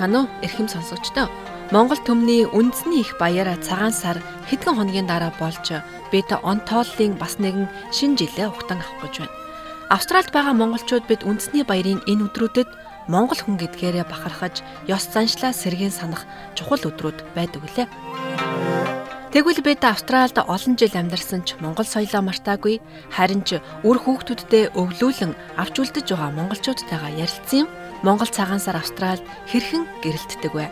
байцгаана уу? Эрхэм сонсогчдоо. Монгол төмний үндэсний их баяр цагаан сар хэдхэн хоногийн дараа болж бид онтооллын бас нэгэн шинэ жилээ ухтан авах гэж байна. Австралид байгаа монголчууд бид үндэсний баярын энэ өдрүүдэд монгол хүн гэдгээрээ бахархаж, ёс заншлаа сэргийн санах чухал өдрүүд байдаг үлээ. Тэгвэл бид Австральд олон жил амьдарсан ч монгол соёлоо мартаагүй харин ч үр хүүхдүүддээ өвлүүлэн авч үлдэж байгаа монголчуудтайгаа ярилцсан юм. Монгол цагаан сар Австральд хэрхэн гэрэлтдэг вэ?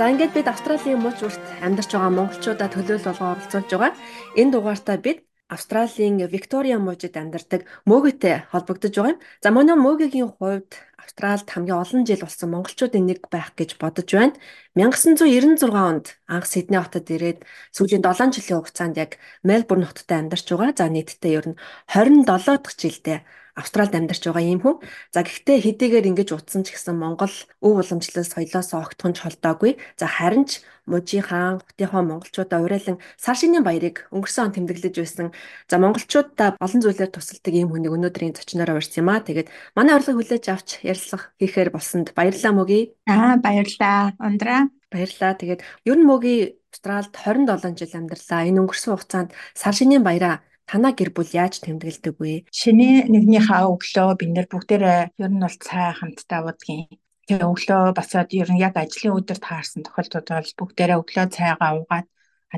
За ингээд бид Австралийн мууч урт амьдарч байгаа монголчуудаа төлөөлөл болгоо оролцуулж байгаа. Энэ дугаартаа бид Австралийн Виктория мужид амьдардаг мөөгөтэй холбогдож байгаа юм. За манай мөөгөгийн хувьд Австралид хамгийн олон жил болсон монголчуудын нэг байх гэж бодож байна. 1996 онд анх Сидней хотод ирээд сүүлийн 7 жилийн хугацаанд яг Мельбурн хотод амьдарч байгаа. За нийтдээ ер нь 27 дахь жилдээ Австралид амьдарч байгаа юм хүн. За гэхдээ хэдийгээр ингэж утсан ч гэсэн Монгол өв уламжлал соёлоос огтхон ч холдоогүй. За харин ч Мужи хаан, хотынхоо монголчуудаа уриалan сар шинийн баярыг өнгөрсөн он тэмдэглэж байсан. За монголчуудаа олон зүйлээр тусалдаг ийм хүнийг өнөөдрийн зочноор урьсан юм аа. Тэгээд манай урилгыг хүлээж авч ярилцлах хийхээр болсонд баярлалаа мөгий. Аа баярлалаа. Ундраа. Баярлалаа. Тэгээд ер нь мөгий Австралид 27 жил амьдарлаа. Энэ өнгөрсөн хугацаанд сар шинийн баяраа танаа гэр бүл яаж тэмдэглэдэг вэ? Шинэ нэгнийхээ өглөө бид нэр бүгдээрээ ер нь бол цай хамтдаа уудгийн. Тэгээ өглөө босоод ер нь яг ажлын өдөр таарсан тохиолдолд бол бүгдээрээ өглөө цайгаа уугаад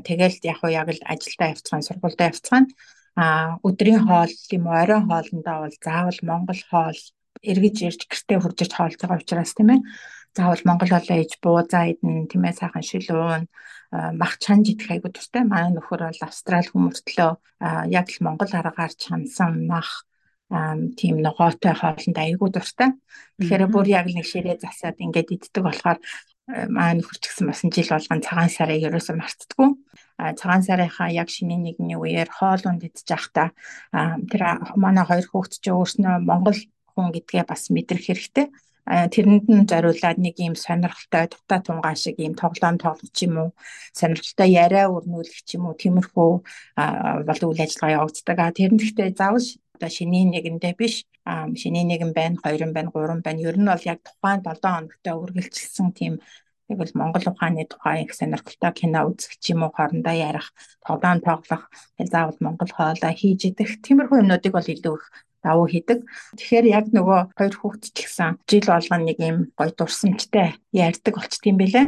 тэгэл яг уу яг л ажилдаа явцгаан сургуультай явцгаан а өдрийн хоол юм уу оройн хоолндоо бол заавал монгол хоол эргэж ирж гэртээ хурж ирж хоолж байгаа учраас тийм ээ заавал монгол хоолоо ээж буу за идэн тийм ээ сайхан шилүүн мах чанж идэх айгу дуртай. Манай нөхөр бол австрал хүмүүртлөө яг л монгол аргаар чансан мах тийм ногоотой хоолнд айгу дуртай. Тэгэхээр бүр яг нэг ширээ засаад ингээд иддэг болохоор маань нөхөр ч гэсэн бас жил болгон цагаан сарыг ерөөсөө мартдаггүй. А цагаан сарынхаа яг шинийн нэгний үеэр хоол унд идэж явахдаа тэр манай хоёр хүүхэд ч өөрснөө монгол хүн гэдгээ бас мэдрэх хэрэгтэй тэрэнд нь зориулаад нэг юм сонирхолтой дутаа тунгаан шиг юм тоглоом тоглох ч юм уу сонирхолтой яриа өрнүүлэх ч юм уу тиймэрхүү бол үйл ажиллагаа явагддаг. Тэрэн гэхдээ заавал одоо шиний нэгэндээ биш шиний нэгэн байна, хоёрын байна, гурван байна. Ер нь бол яг тухайн 7 хоногтой үргэлжилсэн тийм Тэгвэл Монгол ухааны тухай их сонирхолтой кино үзэх ч юм уу хоорондоо ярих, тоглоом тоглох, заавал Монгол хоолой хийж идэх тиймэрхүү юмнуудыг бол илүү их давуу хийдэг. Тэгэхээр яг нөгөө хоёр хүүхэд ч гэсэн жил болгоно нэг юм гоё дурсамжтай ярьдаг болчт юм бэлээ.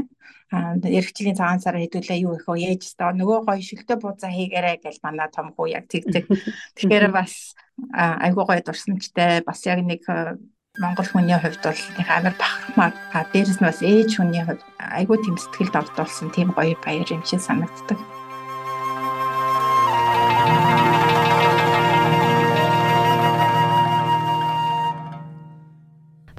Аа эргэжлийн цагаан сараа хэдүүлээ юу их вэ ээж та нөгөө гоё шигтэй бууцаа хийгээрэй гэж манай том хүү яг тэгдэг. Тэгэхээр бас айгуу гоё дурсамжтай бас яг нэг Монгол хүний хувьд бол нэг амар бахархмаар а дээрэс нь бас ээж хүний хувьд айгүй тийм сэтгэл догдуулсан тийм гоё баяр юм шиг санагддаг.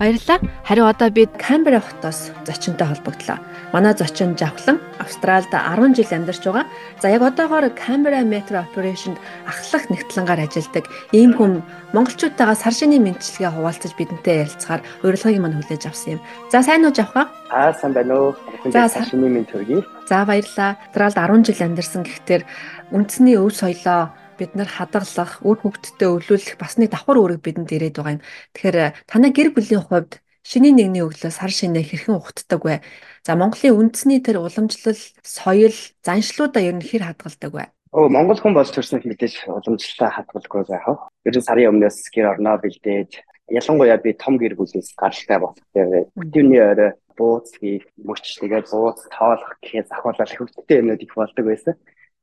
Баярлалаа. Харин одоо бид Камбера хотоос зочинтой холбогдлоо. Манай зочин Жавхлан Австральд 10 жил амьдарч байгаа. За яг одоогоор Камбера Metro Operation-д ахлах нэгтлэнгаар ажилладаг ийм хүн монголчуудтайгаа сар шины мэдчилгээ хуваалцаж бидэнтэй ярилцахаар урилгыг мань хүлээж авсан юм. За сайн уу Жавхлан? Аа сайн байна уу. За сар шины мэд төргий. За баярлалаа. Австральд 10 жил амьдарсан гэхдээ үндэсний өв соёлоо бид нар хадгалах, үр хөвгтдээ өвлүүлэх бас нэг давхар үүрэг бидэнд ирээд байгаа юм. Тэгэхээр танай гэр бүлийн хувьд шинийн нэгний өглөө сар шинэ хэрхэн ухтдаг вэ? За Монголын үндэсний тэр уламжлал, соёл, заншлуудаа ер нь хэр хадгалдаг вэ? Оо Монгол хүн болж төрснөд мэдээж уламжлалаа хадгалгүй байх. Ер нь сарын өмнөөс гэр орноо бэлдээд ялангуяа би том гэр бүлээс гаралтай дээр бүтээний орой бууц хийх, мөч тэгээд бууц тоолох гэхэд захиалал хөвгттэй юмнууд их болдог байсан.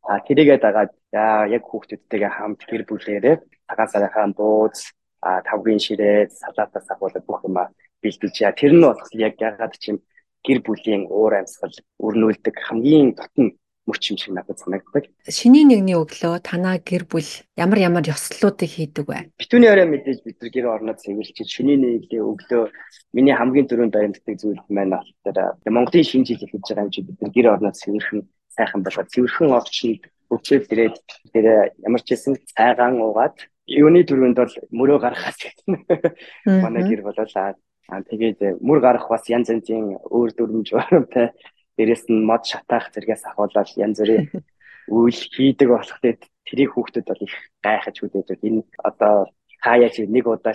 А тэрийгээ дагаад яг хүүхдүүдтэйгээ хамт гэр бүлээрээ цагаан сарынхаа бууз а тавгийн ширээ салаатаас ахуулаад бүх юм бэлдэж яа тэр нь болох яг ягаад чим гэр бүлийн уур амьсгал өрнүүлдэг хамгийн дотн мөч юм шиг надад санагддаг. Шинийн нэгний өглөө танаа гэр бүл ямар ямар ёслолуудыг хийдэг вэ? Битүүний орой мэдээж бид нар гэр орнод цэвэрлж шинийн нэгний өглөө миний хамгийн түрүүнд баримтдаг зүйл маань болохоор Монголын шинэ жил эхэлж байгаа юм чи бид нар гэр орнод цэвэрхэн сайхан болоод цэвэрхэн огчнд өвчөөд ирээд тэр ямар ч хэсэн цайгаан уугаад юуны дөрөнд бол мөрөө гаргахаас. Манай гэр болоолаа. Аа тэгээд мөр гарах бас янз янзын өөр дүрмж баримтай дээрэс нь мод шатаах зэрэгээс ахуулаад янз бүрийн үйл хийдэг болох тэгээд тэрийг хүүхдүүд бол их гайхаж үдээд энэ одоо хаяа чи нэг удаа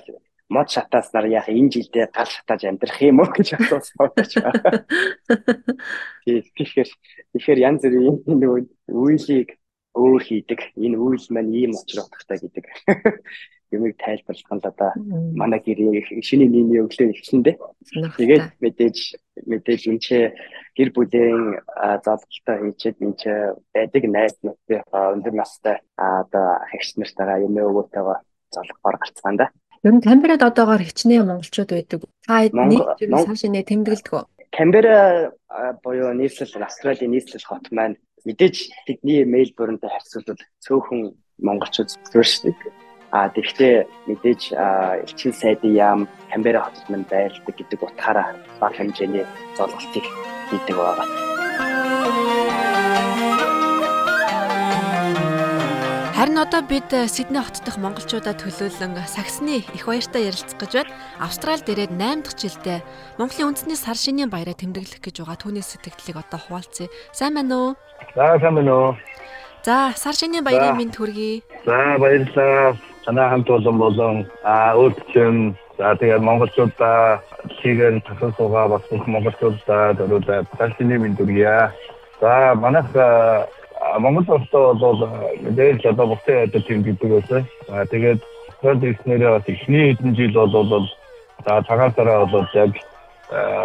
мод шатааснаар яах энэ жилдээ гал шатааж амьдрах юм уу гэж асуусан байна. Тэгэхээр тэгэхээр янз бүрийн нөгөө үйлийг өөр хийдэг. Энэ үйл маань ийм учир утгатай гэдэг. Юмыг тайлбарлах нь одоо манай гэрээ шинэ нийгмийн өглөө ихсэндээ. Тэгээд мэдээж мэдээж ч гэр бүлийн золголтоо хийчихэд энэ ч байдаг найз нөхдөд өндөр настай одоо эгч нартайгаа юм өвөөтэйгээ золгохоор гарцгаан да. Ер нь Камберад одоогоор хичнээн монголчууд байдаг. Та нэг цааш нэ тэмдэглэдэг үү? Камбера буюу нийслэл Австралийн нийслэл хот маань мэдээж тэдний Мельбурнтэй харьцуулбал цөөхөн монголчууд зүршдэг. А тэгвэл мэдээж элчин сайдын яам Камбера хотод мань байлдаг гэдэг утгаараа бага хэмжээний золголтыг хийдэг байгаа. Харин одоо бид Сидней хот дахь монголчуудаа төлөөлөн саксны их баяртай ярилцах гэж байна. Австралид ирээд 8 дахь жилдээ Монголын үндэсний сар шинийн баяраа тэмдэглэх гэж байгаа түүний сэтгэлдлийг одоо хуваалцъя. Сайн байна уу? За сайн байна уу? За сар шинийн баярын мэнд хүргэе. За баярлалаа. Танай хамт олон болон а өөрчлөн за тэгээд монголчуудаа чигээр тасалсуугаа бас бүх монголчуудаа дөрөвдөө сар шинийн мэнд хүргэе. За манайх Монгол улсаа бол мэдээж одоо бусдын одоо тийм гэдэг байсан. Аа тэгээд төр ихнэрээ бас ихний хэдэн жил бол за цагаан сараа бол яг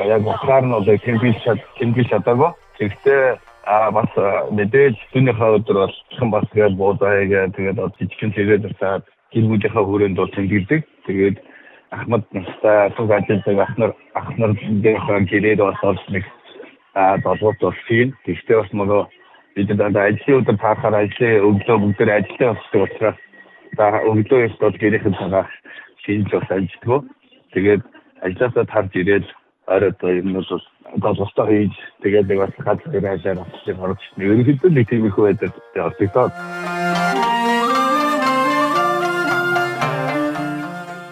яг ухаар нь одоо тэмдэглэж тэмдэглэж чадаагүй. Тэгвэл а бас мэдээж түүнийхээ өдөр бол хэн бас гээд буудаа хийгээ тэгээд одоо жижигхэн тэгээд ирсаад гэр бүлийнхээ хүрээнд бол тэмдэглэдэг. Тэгээд Ахмад настай сүг ажилладаг ахнар ахнарынхаа гэрээд бас нэг а долгоот бол тийм. Тэгвэл бас нөгөө бид дандаа ажлын өдөр таарахаар ажлын өглөө бүгдээр ажиллаа болдог учраас за өглөө их бол гэрийнхэн цагаа шинж бас ажилладаг. Тэгээд ажилласаа тарж ирээд оройд юм бол одоо бостоо хийж тэгээд нэг бас газар ирээлээр авчих орж ерөнхийдөө нэг тийм их байдаг ордог.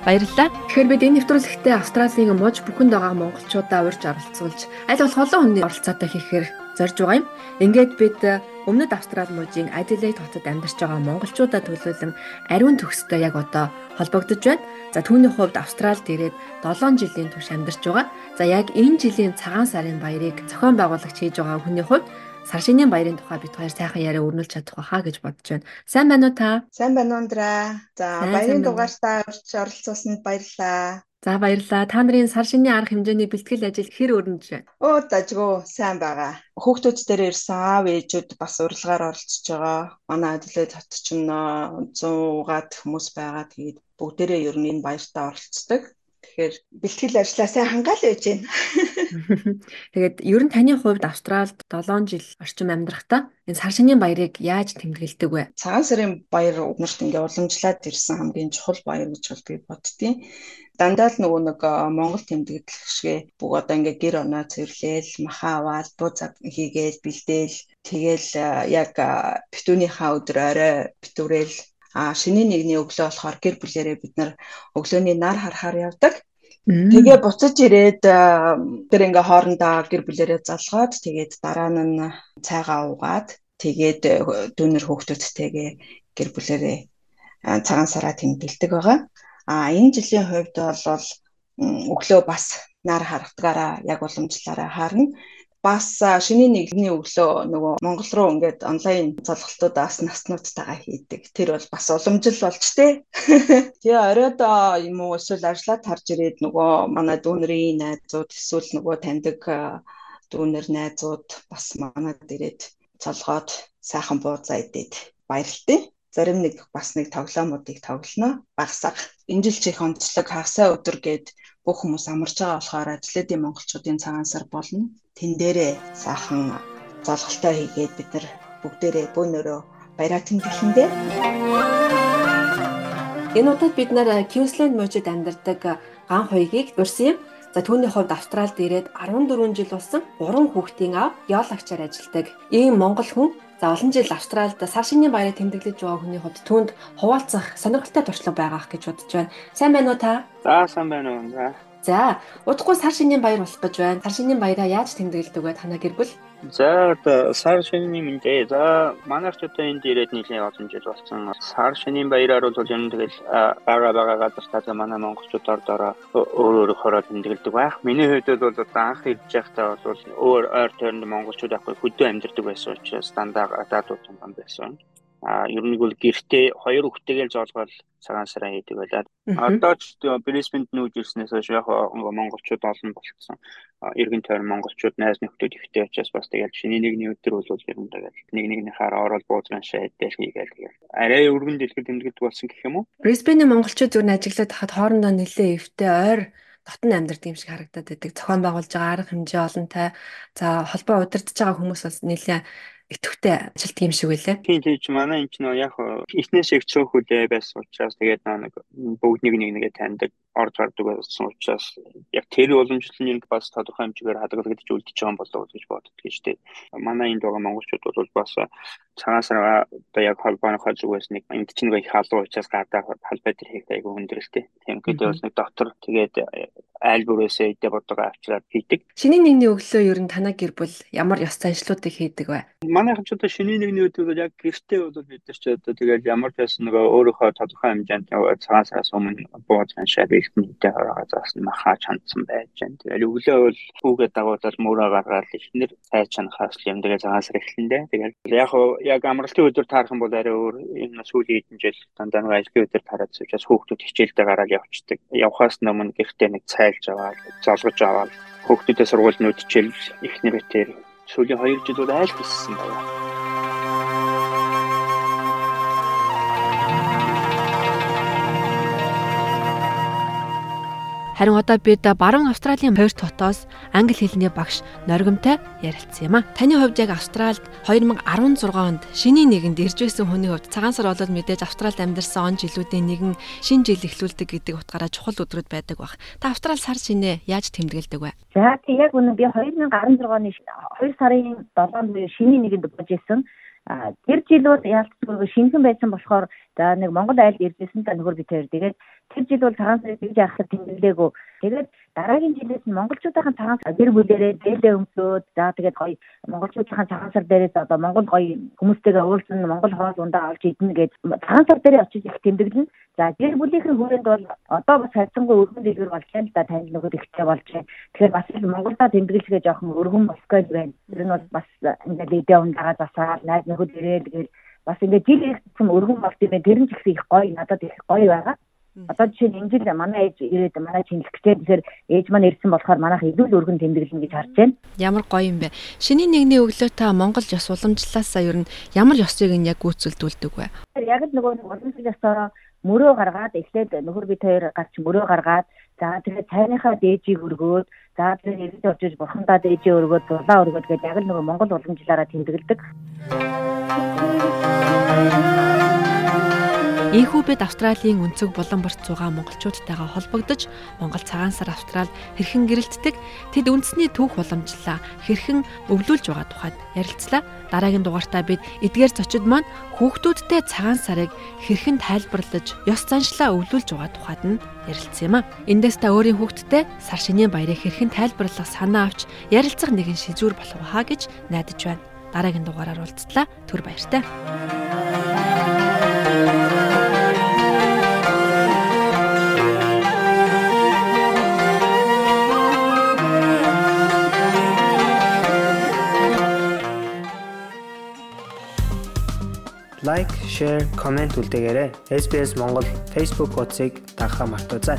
Баярлалаа. Тэгэхээр бид энэ нэвтрүүлэгтээ Австралийн мууж бүхэнд байгаа монголчуудаа урьж оролцуулж аль болох олон хүний оролцоотой хийхээр зорж байгаа юм. Ингээд бид өмнөд Австрали мужийн Adelaide хотод амьдарч байгаа монголчуудаа төлөөлөн ариун төгстэй яг одоо холбогдож байна. За түүний хувьд Австралид ирээд 7 жилийн турш амьдарч байгаа. За яг энэ жилийн цагаан сарын баярыг зохион байгуулагч хийж байгаа хүний хувьд сар шинийн баярын тухай бид хоёр сайхан яриа өрнүүлж чадах байхаа гэж бодож байна. Сайн байна уу та? Сайн байна уу Андра. За баярын дугаартаа оролцуулсанд баярлалаа. За баярлалаа. Та нарын сар шинийн арга хэмжээний бэлтгэл ажил хэр өрнөж байна? Оо дажгүй сайн байгаа. Хүүхдүүд дээр ирсэн аав ээжүүд бас урилгаар оролцож байгаа. Манай адлаа хот ч 100-аад хүмүүс байгаа. Тэгээд бүгдээрээ ер нь энэ баяртаа оролцдог. Тэгэхээр бэлтгэл ажлаа сайн хангаал байж байна. Тэгээд ер нь таны хувьд Австралид 7 жил орчим амьдрахдаа энэ сар шинийн баярыг яаж тэмдэглэдэг вэ? Цагаан сарын баяр өнөрт ингээ уламжлаад ирсэн хамгийн чухал баяр гэж бол би боддtiin. Дандаа л нөгөө нэг Монгол тэмдэглэх шигэ бүх одоо ингээ гэр оноо цэвэрлээл, махаа аваад, буу цаг хийгээл, бэлдээл тэгэл яг битүүнийхаа өдөр орой битүүрэл а шинийн нэгний өглөө болохоор гэр бүлэрээ бид нар өглөөний нар харахаар явдаг. Тэгээ буцаж ирээд тэр ингээ хоорондоо гэр бүлэрээ залгаад тэгээд дараа нь цайгаа уугаад тэгээд дүүнер хүүхдүүдтэйгээ гэр бүлэрээ цагаан сараа тэмдэглэдэг байгаа. А энэ жилийн хувьд бол өглөө бас нар харагдгаараа яг уламжлаараа харна бас шинийн нэгний өглөө нөгөө Монгол руу ингээд онлайн залгалтуудаас наснуудтайгаа хийдэг. Тэр бол бас уламжил болж тээ. Тэгээ оройд юм уу эсвэл ажиллаад тарж ирээд нөгөө манай дүүнэрийн найзууд эсвэл нөгөө таньдаг дүүнэр найзууд бас манад ирээд цолгоод сайхан бууцаа идээд баярлалтай. Зарим нэг бас нэг тоглоомуудыг тоглоно. Багсаг. Энэ жил чих онцлог хагасаа өдөр гээд бүх хүмүүс амарч байгаа болохоор ажлуудын монголчуудын цагаан сар болно. Тэн дээрээ саахан золголтоо хийгээд бид нар бүгдээрээ бөөнөрөө баяраа тэмдэглэндээ. Энэ удаад бид нар Queensland мужид амьдардаг ган хоёгийг урьсан юм. За түүний хувьд Австралид ирээд 14 жил болсон 3 хүүхдийн аав геологчаар ажилладаг. Ийм монгол хүн За олон жил Австралид сар шинийн баярыг тэмдэглэж байгаа хүний хувьд түүнд хуваалцах сонирхолтой туршлага байгаах гэж бодож байна. Сайн байна уу та? За сайн байна уу. За. За, удахгүй сар шинийн баяр болох гэж байна. Сар шинийн баяраа яаж тэмдэглэдэг вэ танаа гэр бүл? За одоо сар шинийн мэдээ. За манайх ч одоо энд ирээд нийлээ олон жил болсон. Сар шинийн баяраар бол ер нь тэгэл ага бага газар та манай монголчууд ордороо өөр өөр хороо тэмдэглэдэг байх. Миний хувьд бол одоо анх ирж байхдаа бол өөр ойр тойронд монголчууд ахгүй хөдөө амьдардаг байсан учраас дандаа гадаадууд юм байсан. А ер нь бол гэртээ хоёр хүүхдтэйгээ зоолгоод цагаан сараа хийдэг байлаа. Одоо ч Брисбенд нүүж ирснээс хойш яг монголчууд олон болчихсон. Иргэн тойрон монголчууд найз нөхдөд ихтэй учраас бас тэгэл шиний нэгний өдөр бол ер нь тэгэл нэг нэгнийхээ орол буудран шайдэл хийгээл тэгэл арай өргөн дэлгэр тэмдэгдэх болсон гэх юм уу? Брисбений монголчууд зөв ажиглаад хахад хоорондоо нэлээ эвтэй ойр дотн амьдардаг юм шиг харагдаад байдаг. Зохион байгуулж байгаа арга хэмжээ олонтой. За холбоо удирдах байгаа хүмүүс бас нэлээ идэвхтэй ажилтдаг юм шиг байлаа. Тийм тийч манай энэ ч нөө яг эхнээс их цөөхөлөө байсан учраас тэгээд нэг бүгд нэг нэг нэгэ таньдаг орж гардаг байсан учраас яг тэр уламжлалын бас тодорхой хэмжээгээр хадгалагдаж үлдчихэж байгаа болов уу гэж боддог гэж тийм. Манай энд байгаа монголчууд бол бас цагаан сар одоо яг холбооныхоо зүгээс нэг энд чинь нэг халуун учраас гадаа халбай тэр хийх айгүй хүндрэлтэй. Тийм гэдэг бас нэг дотор тэгээд айл бүрээсээ идэ бодгоо авчираад хийдэг. Шинийн нэгний өглөө ер нь танаа гэр бүл ямар ёс заншлуудыг хийдэг вэ? Манайхан ч одоо шинийн нэгний өдөр бол яг гэртээ бол бид нар ч одоо тэгээд ямар ч байсан нөгөө өөрийнхөө тодорхой хэмжээнд цагаан сараас өмнө бууж аншаа бэлтэнтэй хорогоо заасан махаа чандсан байж байна. Тэгээд өглөө бол хүүгээ дагуулаад мөрөө гаргаад ихнэр цай чанахаас юм тэгээд цагаан сар эхлэндээ. Тэгээд яг яг амралтын өдөр таарах юм бол арай өөр энэ сүүлийн хэдэн жил дандаа нэг ажлын өдөр тараад учраас хүүхдүүд хичээлдээ гараад явчихдаг. Явхаас өмнө гэртээ нэг цай тайлж аваад золгож аваад хүүхдүүдээ сургуульд нүдчил их нэрээр сүүлийн 2 жилүүд айл биссэн байна. Харин одоо бид баруун Австралийн Перт хотоос англи хэлний багш Норгомтой ярилцсан юм а. Таны хувьд яг Австральд 2016 онд шинийн нэгэнд ирж байсан хүний хувьд цагаан сар болоод мэдээж Австральд амьдарсан он жилүүдийн нэгэн шин жил эхлүүлдэг гэдэг утгаараа чухал өдрүүд байдаг баг. Та Австрал сар шинэ яаж тэмдэглэдэг вэ? За тий яг үнэ би 2016 оны 2 сарын 7-нд шинийн нэгэнд болж исэн. Тэр жилүүд яалтчгүй шинхэн байсан болохоор за нэг Монгол айлд иржсэн та нөхөр би тэр тэгээд тэр жил бол цагаан сарыг тэгж яхахад тэмдэглээгүү. Тэгээд дараагийн жилээс нь монголчуудын цагаан сар гэр бүлэрээ дээлээ өмсөөд за тэгээд гоё монголчуудын цагаан сар дээрээс одоо монгол гоё хүмүүстэйгээ уулзсан монгол хоол ундаа олж идэнэ гэж цагаан сар дээрээ очиж их тэмдэглэн. За гэр бүлийнхэн хүрээнд бол одоо бас хайцангуй өргөн дэлгэр байна л да тань нөгөө ихтэй байна. Тэгэхээр бас Монголда тэмдэглэхээ жоохон өргөн босгоо байна. Тэр нь бол бас ингээд идэ ундагаа засаад найз нөхөд ирээд тэгээд бас ингээд жил ирсэн өргөн болт юм. Тэр нь ч их гоё надад их гоё байгаа. Одоо жишээ нь энэ жил манай ээж ирээд манай гэжээ тэгэхээр ээж маань ирсэн болохоор манайх илүү л өргөн тэмдэглэн гэж харж байна. Ямар гоё юм бэ. Шинийн нэгний өглөө та Монгол ёс уламжлалаасаа ер нь ямар ёсыг нь яг гүйцэлдүүлдэг вэ? Яг л нөгөө уламжлал ёсоор мөрөө гаргаад эхлээд нөхөр бит хоёр гарч мөрөө гаргаад за тэгээд цайныхаа дээжийг өргөөд за тэгээд ирээд очиж бурхандаа дээжээ өргөөд дулаа өргөөд гэдэг яг л нөгөө Монгол уламжлалаараа тэмдэглэдэг. Ийхүү бид Австралийн өнцөг булан борт зугаа монголчуудтайгаа холбогдож Монгол цагаан сар Австрал хэрхэн гэрэлтдэг тэд үндэсний түүх уламжлалаа хэрхэн өвлүүлж байгаа тухайд ярилцлаа. Дараагийн дугаартаа бид эдгээр зочид маань хүүхдүүдтэй цагаан сарыг хэрхэн тайлбарлаж ёс заншлаа өвлүүлж байгаа тухайд нь ярилцсан юм а. Эндээс та өөрийн хүүхдтэй сар шинийн баярыг хэрхэн тайлбарлах санаа авч ярилцах нэгэн шизүүр болох хаа гэж найдаж байна. Дараагийн дугаараар уулзлаа. Түр баяртай. Share, comment үлдээгээрэй. SBS Монгол Facebook хуудсыг дагахаа мартаоцай.